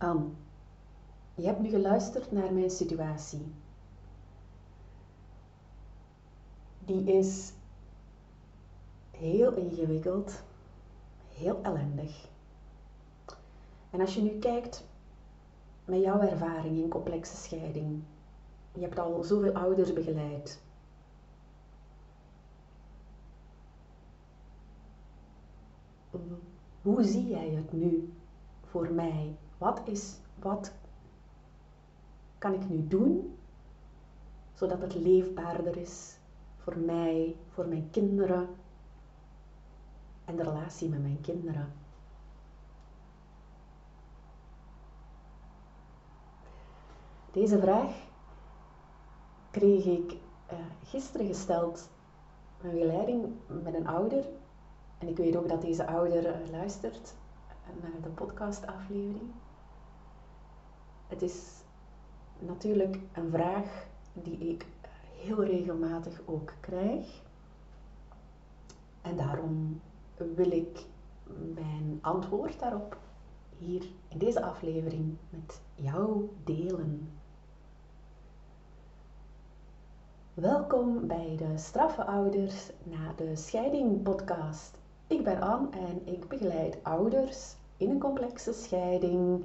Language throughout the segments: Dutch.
Anne, je hebt nu geluisterd naar mijn situatie. Die is heel ingewikkeld, heel ellendig. En als je nu kijkt met jouw ervaring in complexe scheiding, je hebt al zoveel ouders begeleid. Hoe zie jij het nu voor mij? Wat is, wat kan ik nu doen zodat het leefbaarder is voor mij, voor mijn kinderen en de relatie met mijn kinderen? Deze vraag kreeg ik uh, gisteren gesteld een begeleiding met een ouder. En ik weet ook dat deze ouder uh, luistert naar de podcastaflevering. Het is natuurlijk een vraag die ik heel regelmatig ook krijg. En daarom wil ik mijn antwoord daarop hier in deze aflevering met jou delen. Welkom bij de Straffe Ouders na de Scheiding podcast. Ik ben Anne en ik begeleid ouders in een complexe scheiding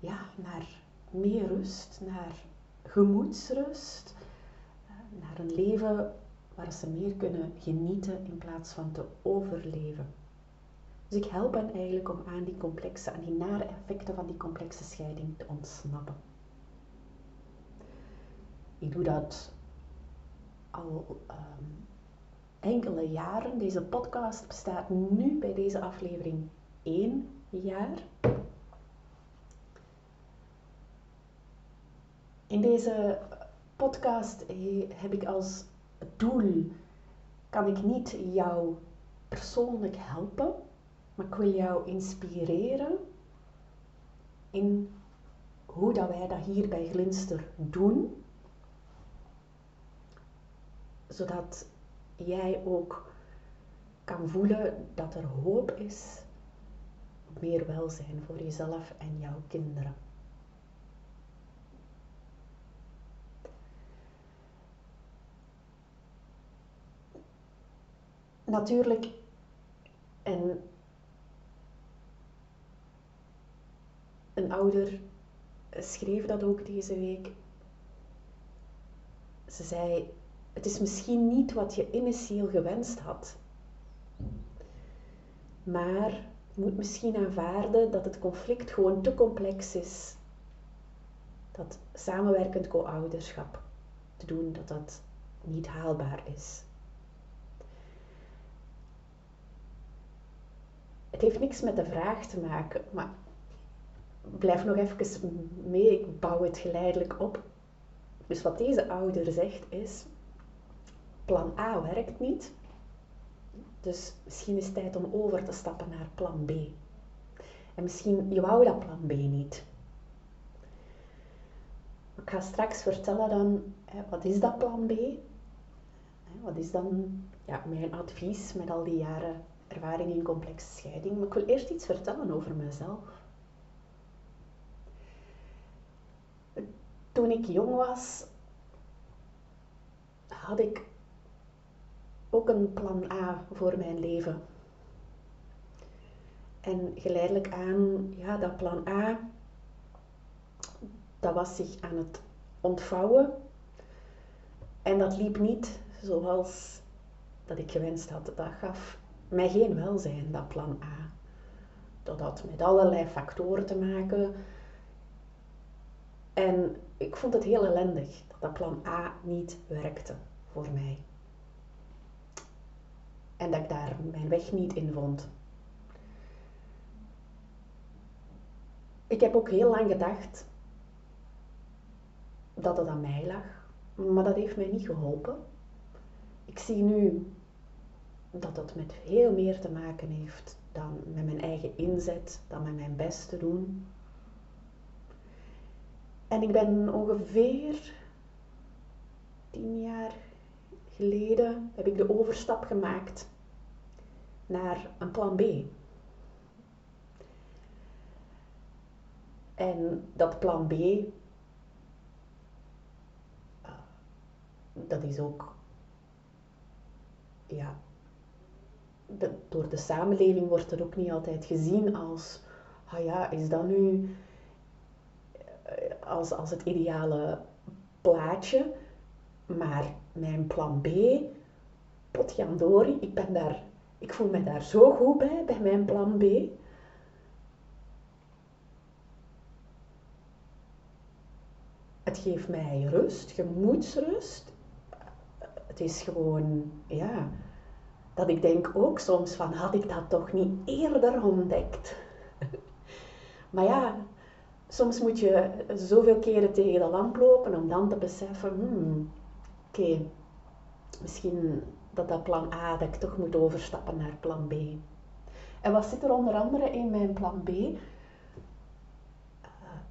ja, naar meer rust, naar gemoedsrust, naar een leven waar ze meer kunnen genieten in plaats van te overleven. Dus ik help hen eigenlijk om aan die complexe, aan die nare effecten van die complexe scheiding te ontsnappen. Ik doe dat al ehm, enkele jaren. Deze podcast bestaat nu bij deze aflevering één jaar. In deze podcast heb ik als doel, kan ik niet jou persoonlijk helpen, maar ik wil jou inspireren in hoe dat wij dat hier bij Glinster doen zodat jij ook kan voelen dat er hoop is meer welzijn voor jezelf en jouw kinderen. Natuurlijk, en een ouder schreef dat ook deze week. Ze zei: het is misschien niet wat je initieel gewenst had. Maar je moet misschien aanvaarden dat het conflict gewoon te complex is. Dat samenwerkend co-ouderschap te doen, dat dat niet haalbaar is. Het heeft niks met de vraag te maken, maar blijf nog even mee, ik bouw het geleidelijk op. Dus wat deze ouder zegt is, plan A werkt niet. Dus misschien is het tijd om over te stappen naar plan B. En misschien je wou dat plan B niet. Ik ga straks vertellen dan, wat is dat plan B? Wat is dan ja, mijn advies met al die jaren ervaring in complexe scheiding? Maar ik wil eerst iets vertellen over mezelf. Toen ik jong was, had ik ook een plan A voor mijn leven. En geleidelijk aan, ja, dat plan A, dat was zich aan het ontvouwen. En dat liep niet zoals dat ik gewenst had. Dat gaf mij geen welzijn, dat plan A. Dat had met allerlei factoren te maken. En ik vond het heel ellendig dat dat plan A niet werkte voor mij en dat ik daar mijn weg niet in vond. Ik heb ook heel lang gedacht dat het aan mij lag, maar dat heeft mij niet geholpen. Ik zie nu dat het met veel meer te maken heeft dan met mijn eigen inzet, dan met mijn best te doen. En ik ben ongeveer tien jaar geleden heb ik de overstap gemaakt naar een plan B. En dat plan B, uh, dat is ook, ja, door de samenleving wordt er ook niet altijd gezien als, ah ja, is dat nu eh, als, als het ideale plaatje, maar mijn plan B, potjandori, ik ben daar, ik voel me daar zo goed bij, bij mijn plan B. Het geeft mij rust, gemoedsrust. Het is gewoon, ja, dat ik denk ook soms van, had ik dat toch niet eerder ontdekt? maar ja, soms moet je zoveel keren tegen de lamp lopen om dan te beseffen, hmm, oké, misschien dat dat plan A, dat ik toch moet overstappen naar plan B. En wat zit er onder andere in mijn plan B? Uh,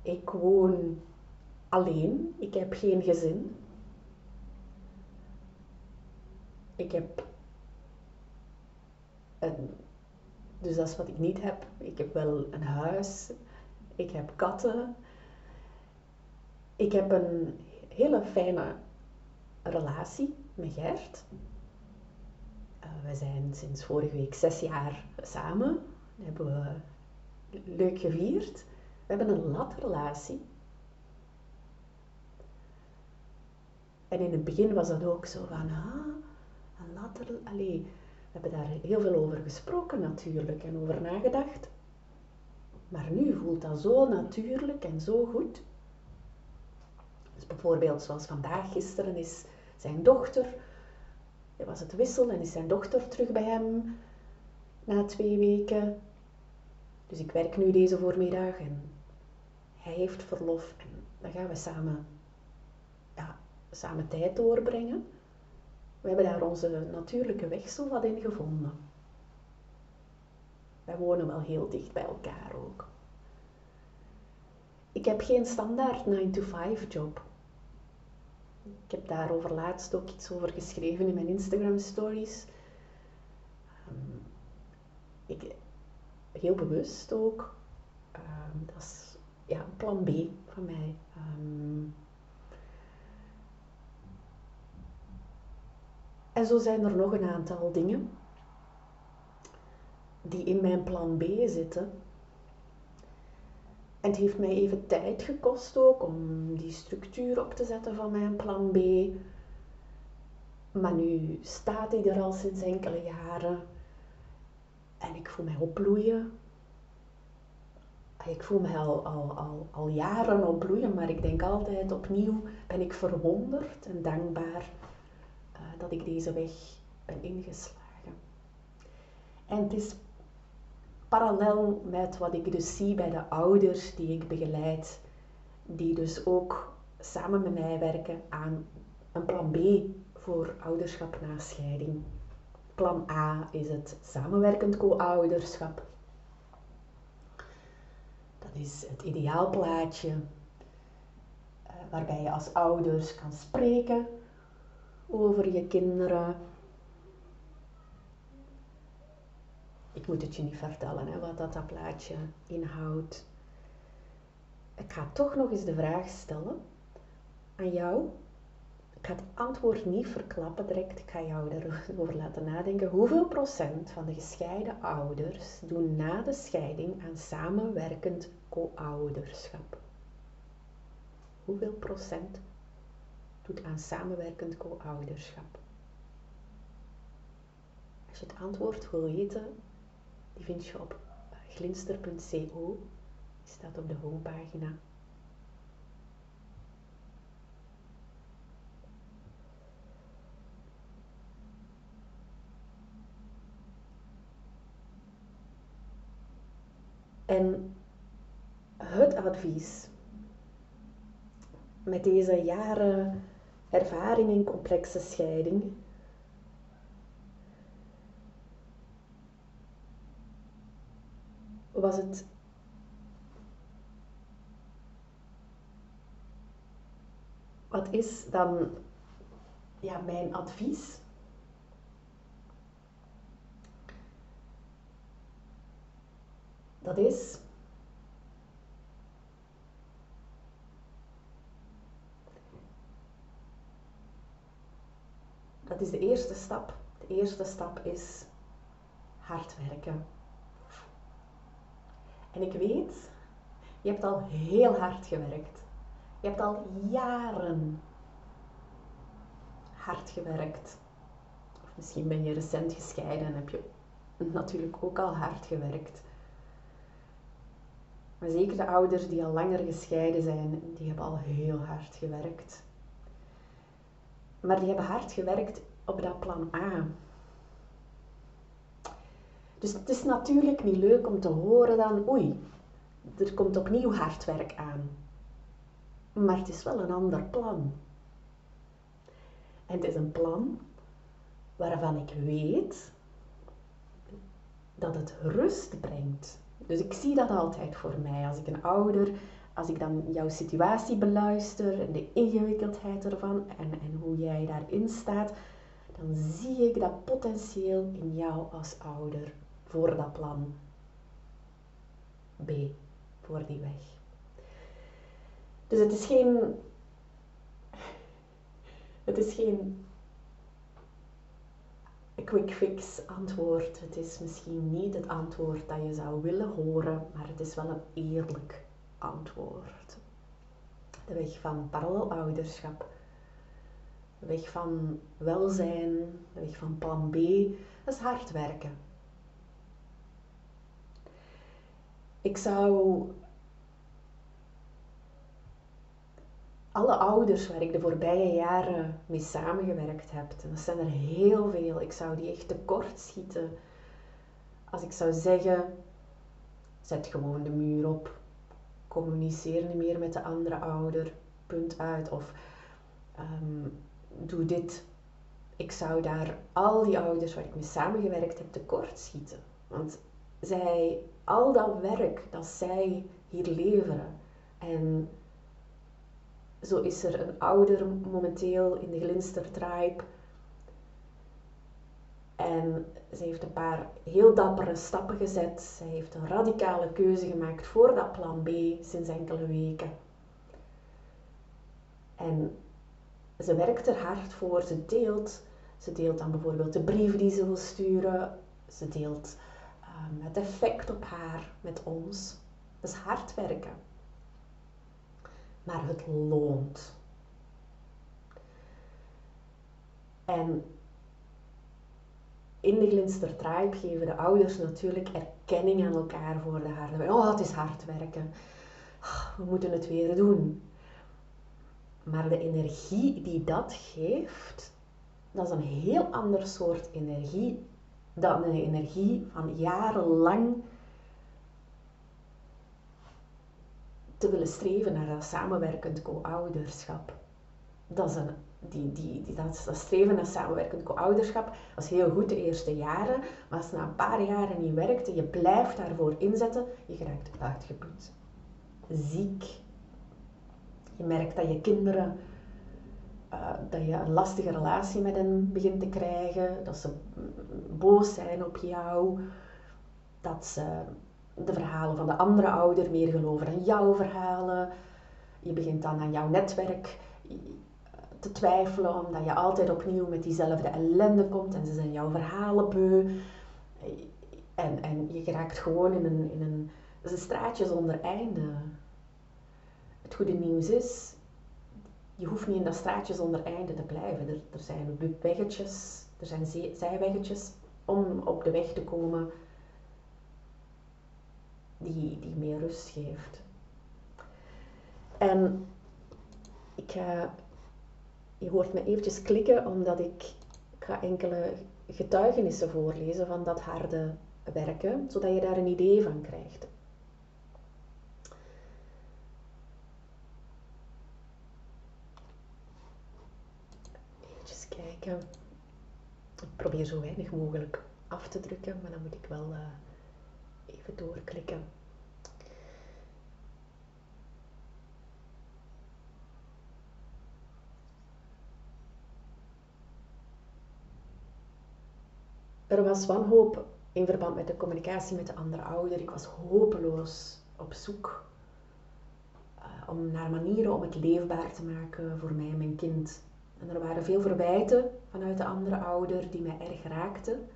ik woon alleen, ik heb geen gezin. Ik heb een, dus dat is wat ik niet heb. Ik heb wel een huis, ik heb katten. Ik heb een hele fijne relatie met Gert. Uh, we zijn sinds vorige week zes jaar samen. Dat hebben we leuk gevierd. We hebben een latrelatie. En in het begin was dat ook zo van, ah, een later, allee, we hebben daar heel veel over gesproken natuurlijk en over nagedacht. Maar nu voelt dat zo natuurlijk en zo goed. Dus bijvoorbeeld zoals vandaag, gisteren is zijn dochter, hij was het wissel en is zijn dochter terug bij hem na twee weken. Dus ik werk nu deze voormiddag en hij heeft verlof en dan gaan we samen, ja, samen tijd doorbrengen. We hebben daar onze natuurlijke weg zo wat in gevonden. Wij wonen wel heel dicht bij elkaar ook. Ik heb geen standaard 9-to-5 job. Ik heb daarover laatst ook iets over geschreven in mijn Instagram stories. Um, ik, heel bewust ook. Um, dat is ja, plan B van mij. Um, en zo zijn er nog een aantal dingen die in mijn plan B zitten. En het heeft mij even tijd gekost ook om die structuur op te zetten van mijn plan B. Maar nu staat hij er al sinds enkele jaren. En ik voel mij opbloeien. Ik voel mij al, al, al, al jaren opbloeien, maar ik denk altijd opnieuw ben ik verwonderd en dankbaar dat ik deze weg ben ingeslagen. En het is parallel met wat ik dus zie bij de ouders die ik begeleid, die dus ook samen met mij werken aan een plan B voor ouderschap na scheiding. Plan A is het samenwerkend co-ouderschap. Dat is het ideaalplaatje uh, waarbij je als ouders kan spreken over je kinderen, ik moet het je niet vertellen hè, wat dat, dat plaatje inhoudt. Ik ga toch nog eens de vraag stellen aan jou. Ik ga het antwoord niet verklappen direct. Ik ga jou erover laten nadenken. Hoeveel procent van de gescheiden ouders doen na de scheiding aan samenwerkend co-ouderschap? Hoeveel procent doet aan samenwerkend co-ouderschap? Als je het antwoord wil weten, die vind je op glinster.co. Die staat op de homepagina. En het advies met deze jaren ervaring in complexe scheiding was het wat is dan ja, mijn advies? Dat is dat is de eerste stap. De eerste stap is hard werken. En ik weet, je hebt al heel hard gewerkt. Je hebt al jaren hard gewerkt. Of misschien ben je recent gescheiden en heb je natuurlijk ook al hard gewerkt. Maar zeker de ouders die al langer gescheiden zijn, die hebben al heel hard gewerkt. Maar die hebben hard gewerkt op dat plan A. Dus het is natuurlijk niet leuk om te horen dan, oei, er komt opnieuw hard werk aan. Maar het is wel een ander plan. En het is een plan waarvan ik weet dat het rust brengt. Dus ik zie dat altijd voor mij. Als ik een ouder, als ik dan jouw situatie beluister en de ingewikkeldheid ervan en, en hoe jij daarin staat, dan zie ik dat potentieel in jou als ouder voor dat plan B, voor die weg. Dus het is geen, het is geen quick fix antwoord. Het is misschien niet het antwoord dat je zou willen horen, maar het is wel een eerlijk antwoord. De weg van parallelouderschap, de weg van welzijn, de weg van plan B, dat is hard werken. Ik zou alle ouders waar ik de voorbije jaren mee samengewerkt heb, en dat zijn er heel veel, ik zou die echt tekort schieten als ik zou zeggen, zet gewoon de muur op, communiceer niet meer met de andere ouder, punt uit, of um, doe dit. Ik zou daar al die ouders waar ik mee samengewerkt heb tekort schieten. Want zij, al dat werk dat zij hier leveren en zo is er een ouder momenteel in de Glinster Tribe. En ze heeft een paar heel dappere stappen gezet. Ze heeft een radicale keuze gemaakt voor dat plan B sinds enkele weken. En ze werkt er hard voor. Ze deelt. Ze deelt dan bijvoorbeeld de brief die ze wil sturen. Ze deelt uh, het effect op haar met ons. Dat is hard werken maar het loont. En in de Glinster Tribe geven de ouders natuurlijk erkenning aan elkaar voor de harde. Oh, het is hard werken. We moeten het weer doen. Maar de energie die dat geeft, dat is een heel ander soort energie dan de energie van jarenlang te willen streven naar dat samenwerkend co-ouderschap. Dat is een, die, die, die, dat, dat streven naar samenwerkend co-ouderschap, is heel goed de eerste jaren, maar als het na een paar jaren niet werkt en je blijft daarvoor inzetten, je raakt uitgeput. Ziek. Je merkt dat je kinderen, uh, dat je een lastige relatie met hen begint te krijgen, dat ze boos zijn op jou, dat ze de verhalen van de andere ouder meer geloven dan jouw verhalen. Je begint dan aan jouw netwerk te twijfelen, omdat je altijd opnieuw met diezelfde ellende komt en ze zijn jouw verhalen beu. En, en je raakt gewoon in een, in een, een straatje zonder einde. Het goede nieuws is, je hoeft niet in dat straatje zonder einde te blijven. Er, er zijn weggetjes, er zijn zijweggetjes om op de weg te komen die, die meer rust geeft. En ik ga, je hoort me eventjes klikken omdat ik, ga enkele getuigenissen voorlezen van dat harde werken, zodat je daar een idee van krijgt. Even kijken. Ik probeer zo weinig mogelijk af te drukken, maar dan moet ik wel uh, even doorklikken. Er was wanhoop in verband met de communicatie met de andere ouder. Ik was hopeloos op zoek uh, om naar manieren om het leefbaar te maken voor mij en mijn kind. En er waren veel verwijten vanuit de andere ouder die mij erg raakten.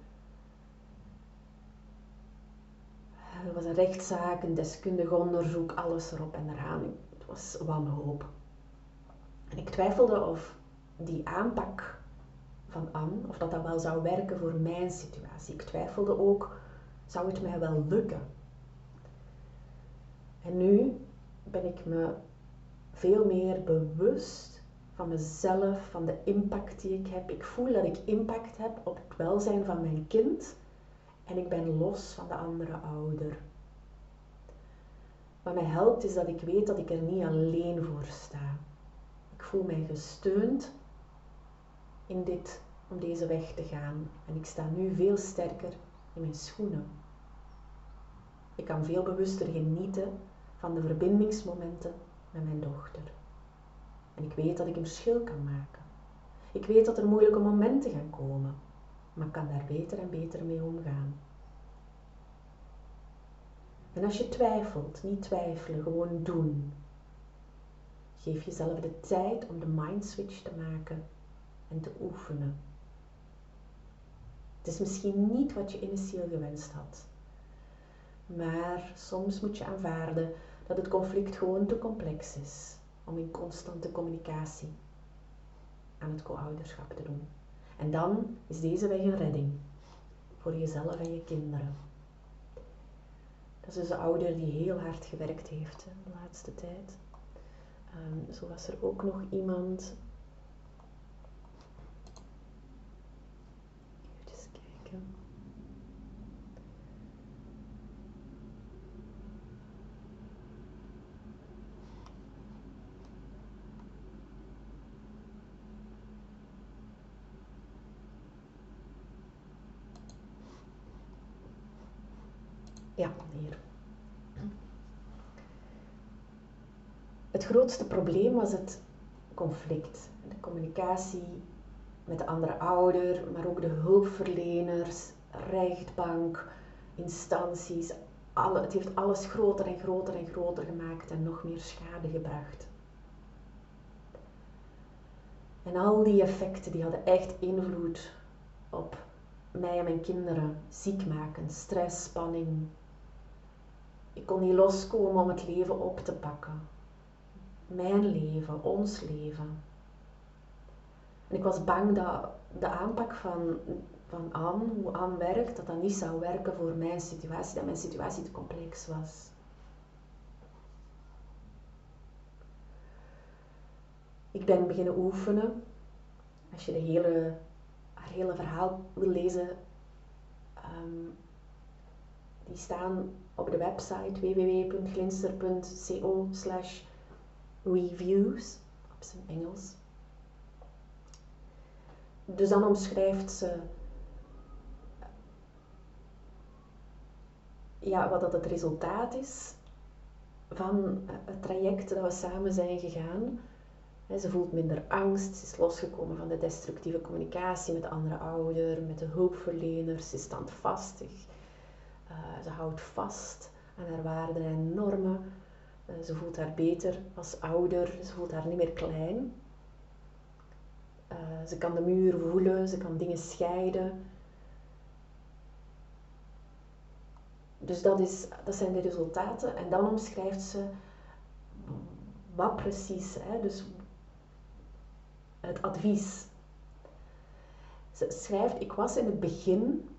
Er was een rechtszaak, een deskundig onderzoek, alles erop en eraan. Het was wanhoop. En ik twijfelde of die aanpak van Anne, of dat dat wel zou werken voor mijn situatie. Ik twijfelde ook, zou het mij wel lukken? En nu ben ik me veel meer bewust van mezelf, van de impact die ik heb. Ik voel dat ik impact heb op het welzijn van mijn kind en ik ben los van de andere ouder. Wat mij helpt is dat ik weet dat ik er niet alleen voor sta. Ik voel mij gesteund in dit, om deze weg te gaan. En ik sta nu veel sterker in mijn schoenen. Ik kan veel bewuster genieten van de verbindingsmomenten met mijn dochter. En ik weet dat ik een verschil kan maken. Ik weet dat er moeilijke momenten gaan komen, maar ik kan daar beter en beter mee omgaan. En als je twijfelt, niet twijfelen, gewoon doen. Geef jezelf de tijd om de mind switch te maken en te oefenen. Het is misschien niet wat je initieel gewenst had, maar soms moet je aanvaarden dat het conflict gewoon te complex is om in constante communicatie aan het co-ouderschap te doen. En dan is deze weg een redding voor jezelf en je kinderen. Dat is dus een ouder die heel hard gewerkt heeft de laatste tijd. Um, zo was er ook nog iemand. Ja, hier. Het grootste probleem was het conflict. De communicatie met de andere ouder, maar ook de hulpverleners, rechtbank, instanties. Alle, het heeft alles groter en groter en groter gemaakt en nog meer schade gebracht. En al die effecten die hadden echt invloed op mij en mijn kinderen. Ziek maken, stress, spanning, ik kon niet loskomen om het leven op te pakken. Mijn leven, ons leven. En ik was bang dat de aanpak van, van Anne, hoe Anne werkt, dat dat niet zou werken voor mijn situatie, dat mijn situatie te complex was. Ik ben beginnen oefenen. Als je de hele, haar hele verhaal wil lezen, um, die staan op de website www.glinster.co reviews, op zijn Engels. Dus dan omschrijft ze ja, wat dat het resultaat is van het traject dat we samen zijn gegaan. Ze voelt minder angst, ze is losgekomen van de destructieve communicatie met de andere ouder, met de hulpverleners, ze is standvastig. Eh, ze houdt vast aan haar waarden en normen. Eh, ze voelt haar beter als ouder. Ze voelt haar niet meer klein. Eh, ze kan de muur voelen. Ze kan dingen scheiden. Dus dat, is, dat zijn de resultaten. En dan omschrijft ze wat precies. Hè? Dus het advies. Ze schrijft, ik was in het begin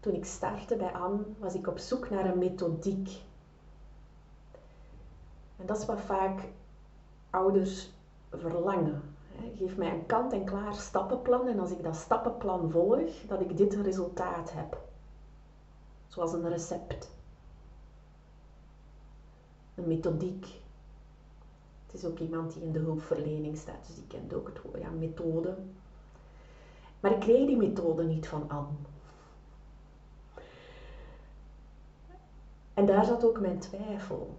toen ik startte bij Anne, was ik op zoek naar een methodiek. En dat is wat vaak ouders verlangen. Geef mij een kant-en-klaar stappenplan en als ik dat stappenplan volg, dat ik dit resultaat heb. Zoals een recept. Een methodiek. Het is ook iemand die in de hulpverlening staat, dus die kent ook het woord, ja, methode. Maar ik kreeg die methode niet van Anne. En daar zat ook mijn twijfel.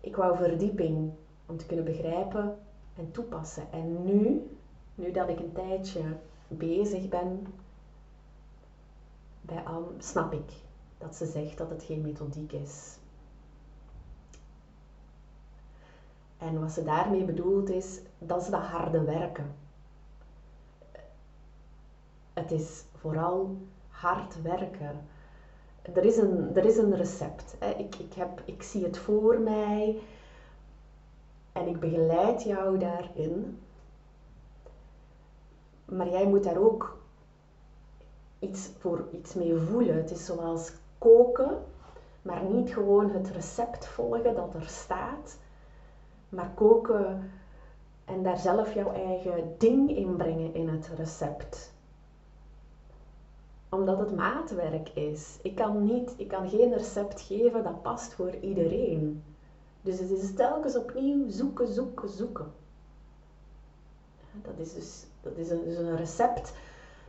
Ik wou verdieping om te kunnen begrijpen en toepassen. En nu, nu dat ik een tijdje bezig ben bij Anne, snap ik dat ze zegt dat het geen methodiek is. En wat ze daarmee bedoelt is, dat is dat harde werken. Het is vooral hard werken. Er is een, er is een recept. Ik, ik, heb, ik zie het voor mij en ik begeleid jou daarin. Maar jij moet daar ook iets, voor, iets mee voelen. Het is zoals koken, maar niet gewoon het recept volgen dat er staat, maar koken en daar zelf jouw eigen ding in brengen in het recept. Omdat het maatwerk is. Ik kan, niet, ik kan geen recept geven dat past voor iedereen. Dus het is telkens opnieuw zoeken, zoeken, zoeken. Dat is dus dat is een, dus een recept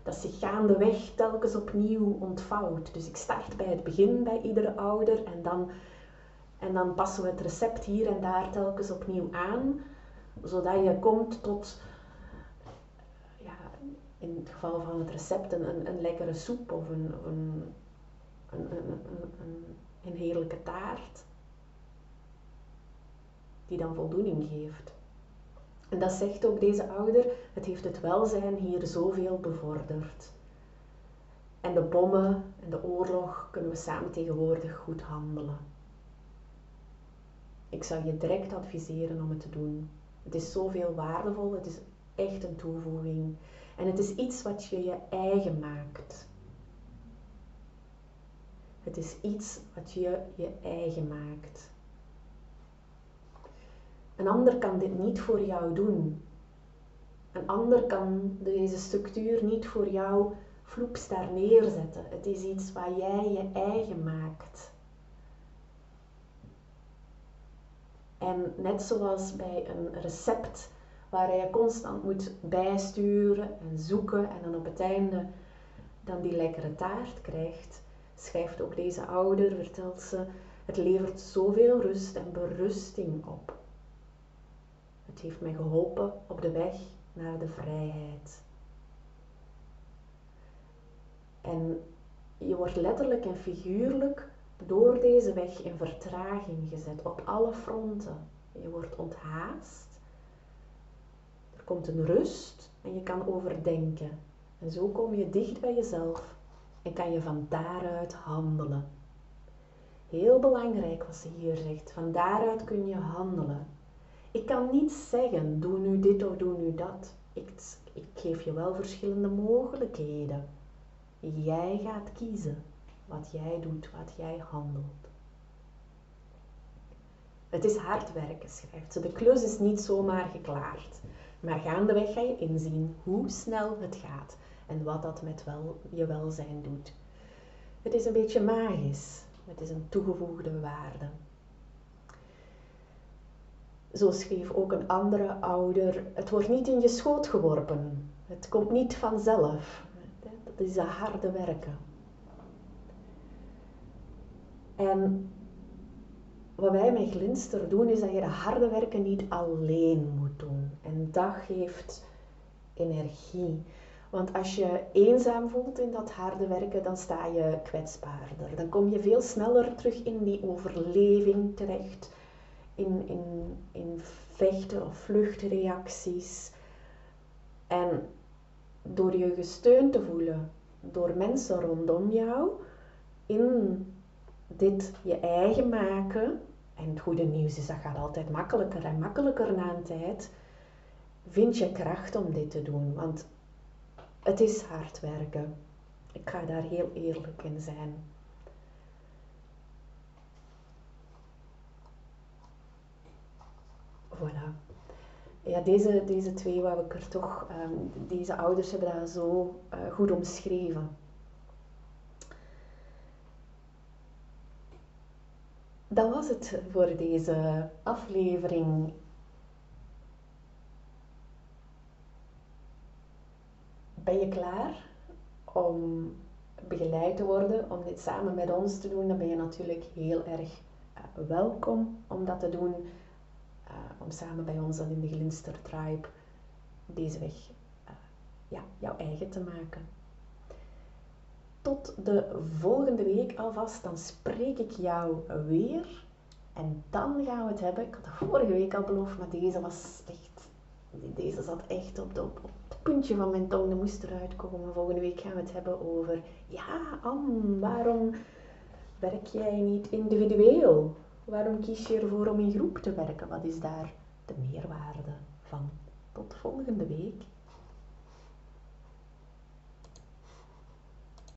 dat zich gaandeweg telkens opnieuw ontvouwt. Dus ik start bij het begin bij iedere ouder en dan, en dan passen we het recept hier en daar telkens opnieuw aan, zodat je komt tot, ja, in het geval van het recept, een, een lekkere soep of een, een, een, een, een heerlijke taart, die dan voldoening geeft. En dat zegt ook deze ouder, het heeft het welzijn hier zoveel bevorderd. En de bommen en de oorlog kunnen we samen tegenwoordig goed handelen. Ik zou je direct adviseren om het te doen. Het is zoveel waardevol, het is echt een toevoeging. En het is iets wat je je eigen maakt. Het is iets wat je je eigen maakt. Een ander kan dit niet voor jou doen. Een ander kan deze structuur niet voor jou vloeps daar neerzetten. Het is iets wat jij je eigen maakt. En net zoals bij een recept waar je constant moet bijsturen en zoeken en dan op het einde dan die lekkere taart krijgt, schrijft ook deze ouder, vertelt ze, het levert zoveel rust en berusting op. Het heeft mij geholpen op de weg naar de vrijheid. En je wordt letterlijk en figuurlijk door deze weg in vertraging gezet op alle fronten. Je wordt onthaast. Er komt een rust en je kan overdenken. En zo kom je dicht bij jezelf en kan je van daaruit handelen. Heel belangrijk wat ze hier zegt. Van daaruit kun je handelen. Ik kan niet zeggen, doe nu dit of doe nu dat. Ik, ik geef je wel verschillende mogelijkheden. Jij gaat kiezen wat jij doet, wat jij handelt. Het is hard werken, schrijft ze. De klus is niet zomaar geklaard. Maar gaandeweg ga je inzien hoe snel het gaat en wat dat met wel, je welzijn doet. Het is een beetje magisch. Het is een toegevoegde waarde. Zo schreef ook een andere ouder, het wordt niet in je schoot geworpen. Het komt niet vanzelf. Dat is dat harde werken. En wat wij met Glinster doen, is dat je dat harde werken niet alleen moet doen. En dat geeft energie. Want als je eenzaam voelt in dat harde werken, dan sta je kwetsbaarder. Dan kom je veel sneller terug in die overleving terecht in, in, in vechten of vluchtreacties. En door je gesteund te voelen door mensen rondom jou in dit je eigen maken. En het goede nieuws is dat gaat altijd makkelijker en makkelijker na een tijd. Vind je kracht om dit te doen, want het is hard werken. Ik ga daar heel eerlijk in zijn. Voilà. Ja, deze, deze twee wou ik er toch, um, deze ouders hebben dat zo uh, goed omschreven. Dat was het voor deze aflevering. Ben je klaar om begeleid te worden, om dit samen met ons te doen? Dan ben je natuurlijk heel erg uh, welkom om dat te doen om samen bij ons dan in de Glinster Tribe deze weg uh, ja, jouw eigen te maken. Tot de volgende week alvast, dan spreek ik jou weer En dan gaan we het hebben, ik had dat vorige week al beloofd, maar deze was echt, deze zat echt op, de, het puntje van mijn tong, dat moest eruit komen. Volgende week gaan we het hebben over, ja Anne, waarom werk jij niet individueel? Waarom kies je ervoor om in groep te werken? Wat is daar de meerwaarde van? Tot volgende week.